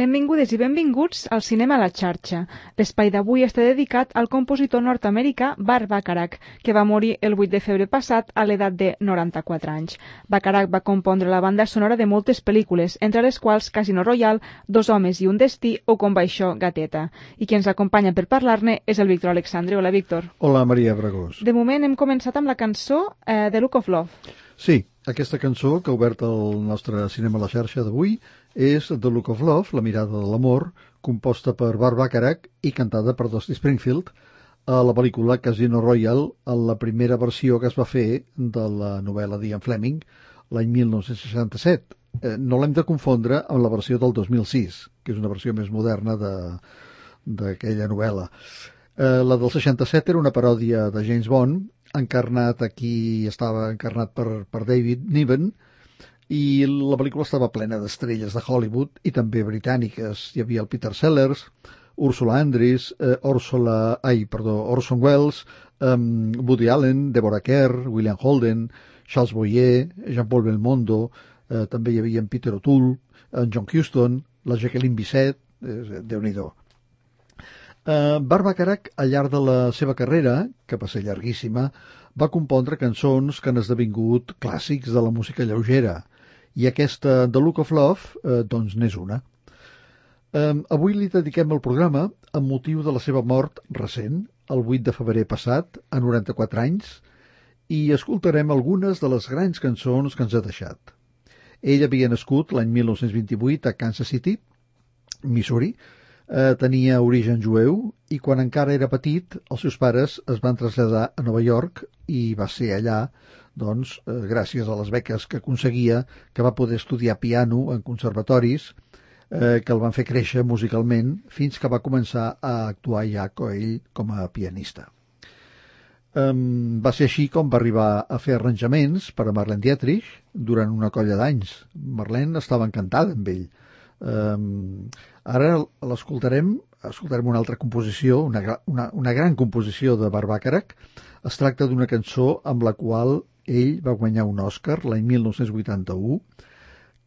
Benvingudes i benvinguts al Cinema a la xarxa. L'espai d'avui està dedicat al compositor nord-americà Bart Bacharach, que va morir el 8 de febrer passat a l'edat de 94 anys. Bacharach va compondre la banda sonora de moltes pel·lícules, entre les quals Casino Royale, Dos homes i un destí o Com va això, gateta. I qui ens acompanya per parlar-ne és el Víctor Alexandre. Hola, Víctor. Hola, Maria Bragós. De moment hem començat amb la cançó eh, The Look of Love. Sí, aquesta cançó que ha obert el nostre cinema a la xarxa d'avui és The Look of Love, la mirada de l'amor, composta per Bart Bacharach i cantada per Dusty Springfield a la pel·lícula Casino Royale en la primera versió que es va fer de la novel·la d'Ian Fleming l'any 1967. Eh, no l'hem de confondre amb la versió del 2006, que és una versió més moderna de- d'aquella novel·la. Eh, la del 67 era una paròdia de James Bond, encarnat aquí, estava encarnat per, per David Niven, i la pel·lícula estava plena d'estrelles de Hollywood i també britàniques. Hi havia el Peter Sellers, Ursula Andress, eh, Ursula, ai, perdó, Orson Welles, um, Woody Allen, Deborah Kerr, William Holden, Charles Boyer, Jean-Paul Belmondo, eh, també hi havia en Peter O'Toole, en John Huston, la Jacqueline Bisset, eh, Déu-n'hi-do. Uh, Bart Bacharach, al llarg de la seva carrera, que va ser llarguíssima, va compondre cançons que han esdevingut clàssics de la música lleugera, i aquesta The Look of Love, eh, doncs, n'és una. Um, avui li dediquem el programa amb motiu de la seva mort recent, el 8 de febrer passat, a 94 anys, i escoltarem algunes de les grans cançons que ens ha deixat. Ell havia nascut l'any 1928 a Kansas City, Missouri, eh, tenia origen jueu i quan encara era petit els seus pares es van traslladar a Nova York i va ser allà doncs, eh, gràcies a les beques que aconseguia, que va poder estudiar piano en conservatoris, eh, que el van fer créixer musicalment fins que va començar a actuar ja ell com a pianista. Um, va ser així com va arribar a fer arranjaments per a Marlene Dietrich durant una colla d'anys. Marlene estava encantada amb ell. Um, ara l'escoltarem, escoltarem una altra composició, una, una, una gran composició de Barbàcarac. Es tracta d'una cançó amb la qual ell va guanyar un Oscar l'any 1981,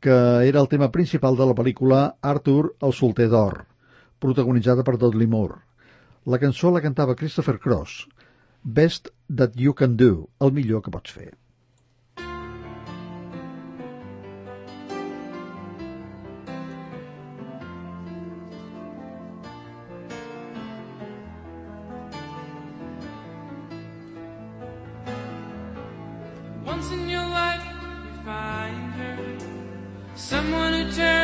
que era el tema principal de la pel·lícula Arthur, el solter d'or, protagonitzada per Dudley Moore. La cançó la cantava Christopher Cross, Best That You Can Do, el millor que pots fer. Once in your life, you find her. Someone who turns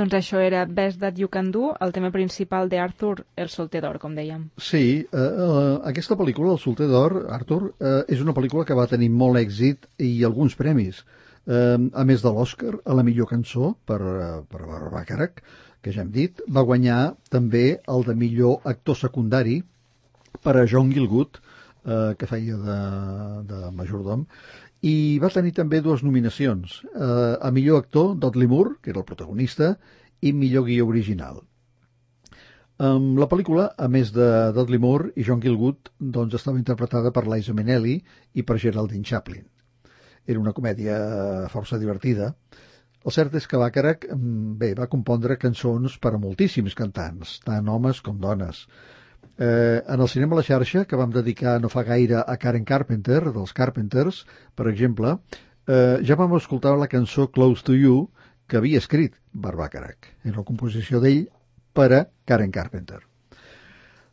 Doncs això era Best That You Can Do, el tema principal de Arthur, el solter d'or, com dèiem. Sí, eh, eh, aquesta pel·lícula, El solter d'or, Arthur, eh, és una pel·lícula que va tenir molt èxit i alguns premis. Eh, a més de l'Oscar a la millor cançó per, eh, per Barbara Bacharach, que ja hem dit, va guanyar també el de millor actor secundari per a John Gilgood, eh, que feia de, de majordom, i va tenir també dues nominacions, eh, a millor actor Dudley Moore, que era el protagonista, i millor guió original. Um, la pel·lícula, a més de Dudley Moore i John Gilgood, doncs estava interpretada per Liza Minnelli i per Geraldine Chaplin. Era una comèdia força divertida. El cert és que Bacharach mm, bé, va compondre cançons per a moltíssims cantants, tant homes com dones. Eh, en el cinema a la xarxa, que vam dedicar no fa gaire a Karen Carpenter, dels Carpenters, per exemple, eh, ja vam escoltar la cançó Close to You, que havia escrit Bart Bacharach. Era una composició d'ell per a Karen Carpenter.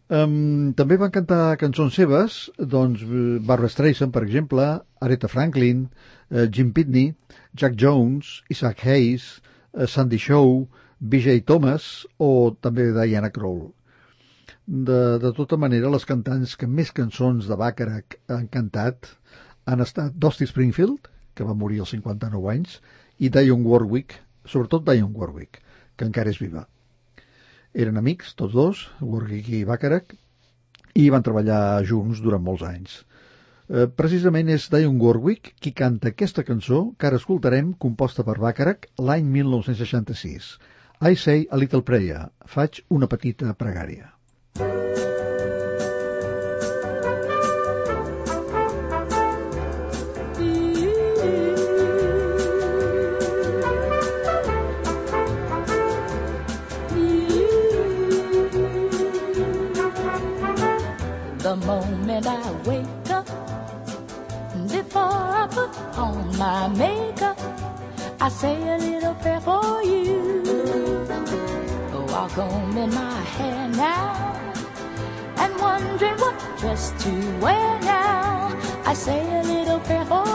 Um, també van cantar cançons seves, doncs eh, Barbara Streisand, per exemple, Aretha Franklin, eh, Jim Pitney, Jack Jones, Isaac Hayes, eh, Sandy Shaw, B.J. Thomas o també Diana Krall. De, de tota manera, les cantants que més cançons de Bacharach han cantat han estat Dusty Springfield, que va morir als 59 anys, i Dionne Warwick, sobretot Dionne Warwick, que encara és viva. Eren amics, tots dos, Warwick i Bacharach, i van treballar junts durant molts anys. Eh, precisament és Dionne Warwick qui canta aquesta cançó que ara escoltarem, composta per Bacharach l'any 1966. I say a little prayer, faig una petita pregària. Say a little prayer oh,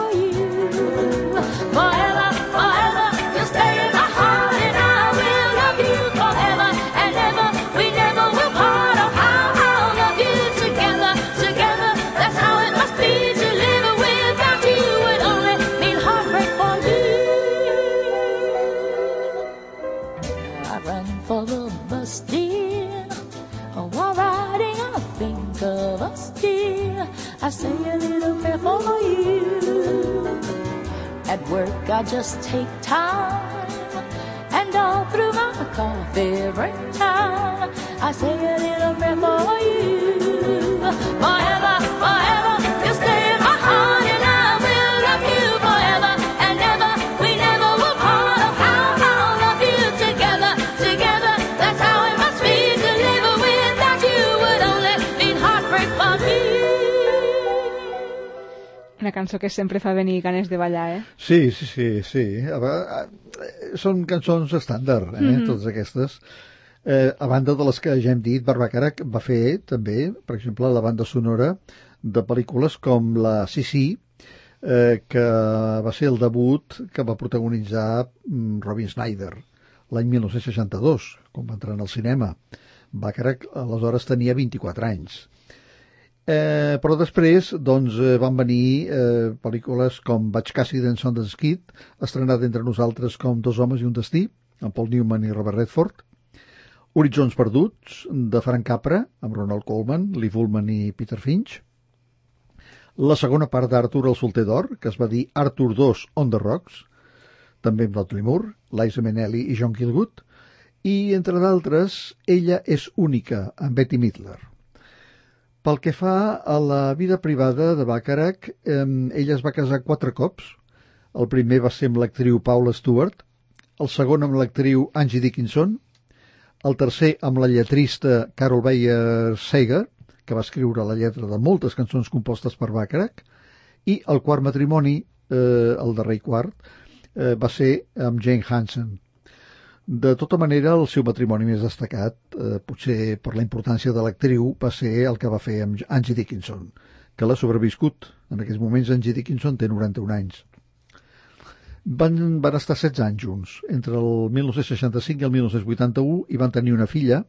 little prayer for you. At work, I just take time, and all through my coffee break time, I say a little prayer for you. Forever, Una cançó que sempre fa venir ganes de ballar, eh? Sí, sí, sí, sí. A ve- a- eh, Són cançons estàndard, eh, Mhm. totes aquestes. Eh, a banda de les que ja hem dit, Barbacarac va fer també, per exemple, la banda sonora de pel·lícules com la Sissi, eh, que va ser el debut que va protagonitzar mm, Robin Snyder l'any 1962, quan va entrar en el cinema. Bacharach aleshores tenia 24 anys. Eh, però després doncs, eh, van venir eh, pel·lícules com Vaig Cassidy and Sundance Kid, estrenat entre nosaltres com Dos homes i un destí, amb Paul Newman i Robert Redford, Horitzons perduts, de Frank Capra, amb Ronald Colman, Lee Fullman i Peter Finch, la segona part d'Arthur el solter d'or, que es va dir Arthur II on the Rocks, també amb Dudley Moore, Liza Minnelli i John Kilgood, i, entre d'altres, Ella és única, amb Betty Midler. Pel que fa a la vida privada de Bacharach, eh, ella es va casar quatre cops. El primer va ser amb l'actriu Paula Stewart, el segon amb l'actriu Angie Dickinson, el tercer amb la lletrista Carol Bayer Sager, que va escriure la lletra de moltes cançons compostes per Bacharach, i el quart matrimoni, eh, el darrer quart, eh, va ser amb Jane Hansen. De tota manera, el seu matrimoni més destacat, eh, potser per la importància de l'actriu, va ser el que va fer amb Angie Dickinson, que l'ha sobreviscut. En aquests moments Angie Dickinson té 91 anys. Van, van estar 16 anys junts, entre el 1965 i el 1981, i van tenir una filla,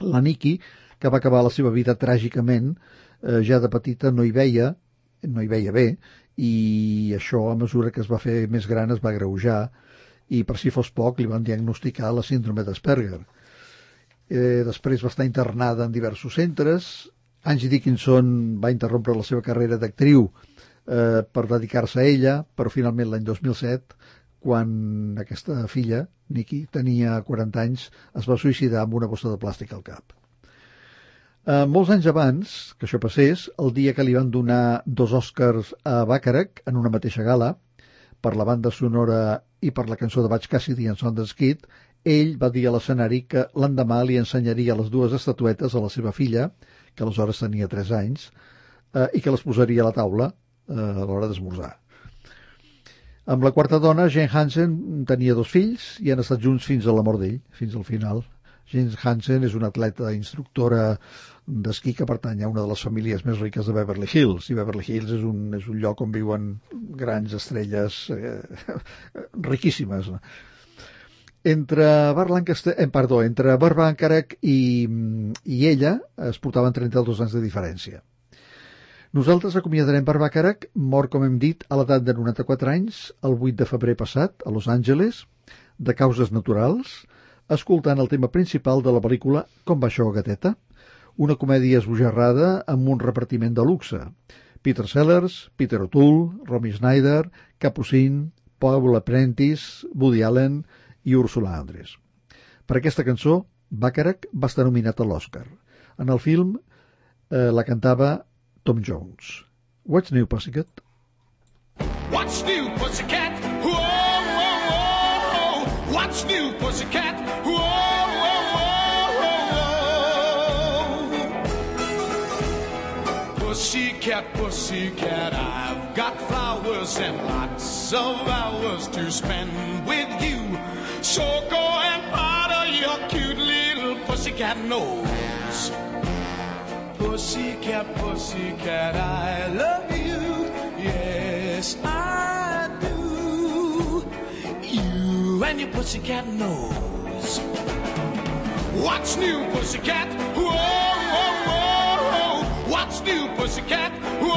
la Nikki, que va acabar la seva vida tràgicament, eh, ja de petita no hi veia, no hi veia bé, i això a mesura que es va fer més gran es va greujar, i per si fos poc li van diagnosticar la síndrome d'Asperger. Eh, després va estar internada en diversos centres, Angie Dickinson va interrompre la seva carrera d'actriu eh, per dedicar-se a ella, però finalment l'any 2007, quan aquesta filla, Nikki, tenia 40 anys, es va suïcidar amb una bossa de plàstic al cap. Eh, molts anys abans que això passés, el dia que li van donar dos Oscars a Bacharach en una mateixa gala, per la banda sonora i per la cançó de Batch Cassidy en Sundance Kid, ell va dir a l'escenari que l'endemà li ensenyaria les dues estatuetes a la seva filla, que aleshores tenia 3 anys, eh, i que les posaria a la taula eh, a l'hora d'esmorzar. Amb la quarta dona, Jane Hansen tenia dos fills i han estat junts fins a la mort d'ell, fins al final. Jane Hansen és una atleta instructora d'esquí que pertany a una de les famílies més riques de Beverly Hills i Beverly Hills és un, és un lloc on viuen grans estrelles eh, riquíssimes entre Bar Lancaster, eh, perdó, entre Bar Bacharach i, i ella es portaven 32 anys de diferència. Nosaltres acomiadarem Bar Bacharach mort com hem dit a l'edat de 94 anys el 8 de febrer passat a Los Angeles de causes naturals escoltant el tema principal de la pel·lícula Com va això, gateta? una comèdia esbojarrada amb un repartiment de luxe. Peter Sellers, Peter O'Toole, Romy Schneider, Capucin, Paul Apprentice, Woody Allen i Ursula Andress. Per aquesta cançó, Bacharach va estar nominat a l'Oscar. En el film eh, la cantava Tom Jones. What's New, Pussycat? What's new, pussycat? Whoa, whoa, whoa. What's new, pussycat? Pussycat, pussycat, I've got flowers and lots of hours to spend with you. So go and powder your cute little pussycat nose. Pussycat, pussycat, I love you. Yes, I do. You and your pussycat nose. What's new, pussycat? Whoa, whoa, whoa. What's new, pussycat? Whoa,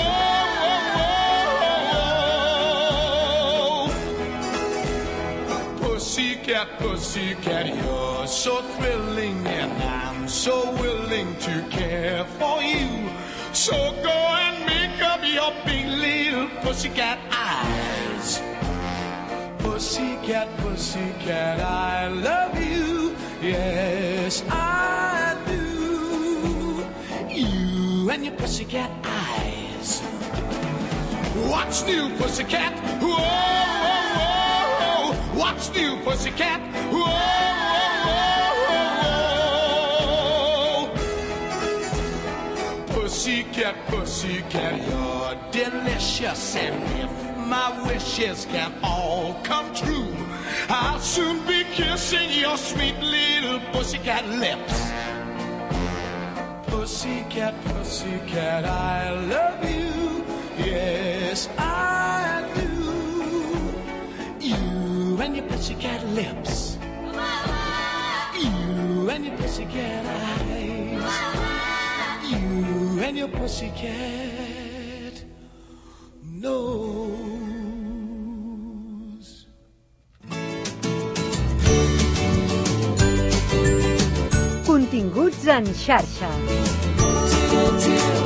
whoa, whoa. Pussycat, pussycat, you're so thrilling, and I'm so willing to care for you. So go and make up your big little pussycat eyes. Pussycat, pussycat, I love you. Yes, I. And your pussycat eyes. What's new, pussycat? Whoa, whoa, whoa. What's new, pussycat? Whoa, whoa, whoa. Pussycat, pussycat, you're delicious. And if my wishes can all come true. I'll soon be kissing your sweet little pussycat lips. Pussycat, pussycat, I love you. Yes, I do. You and your pussycat lips. You and your pussycat eyes. You and your pussycat nose. Continguts en xarxa. to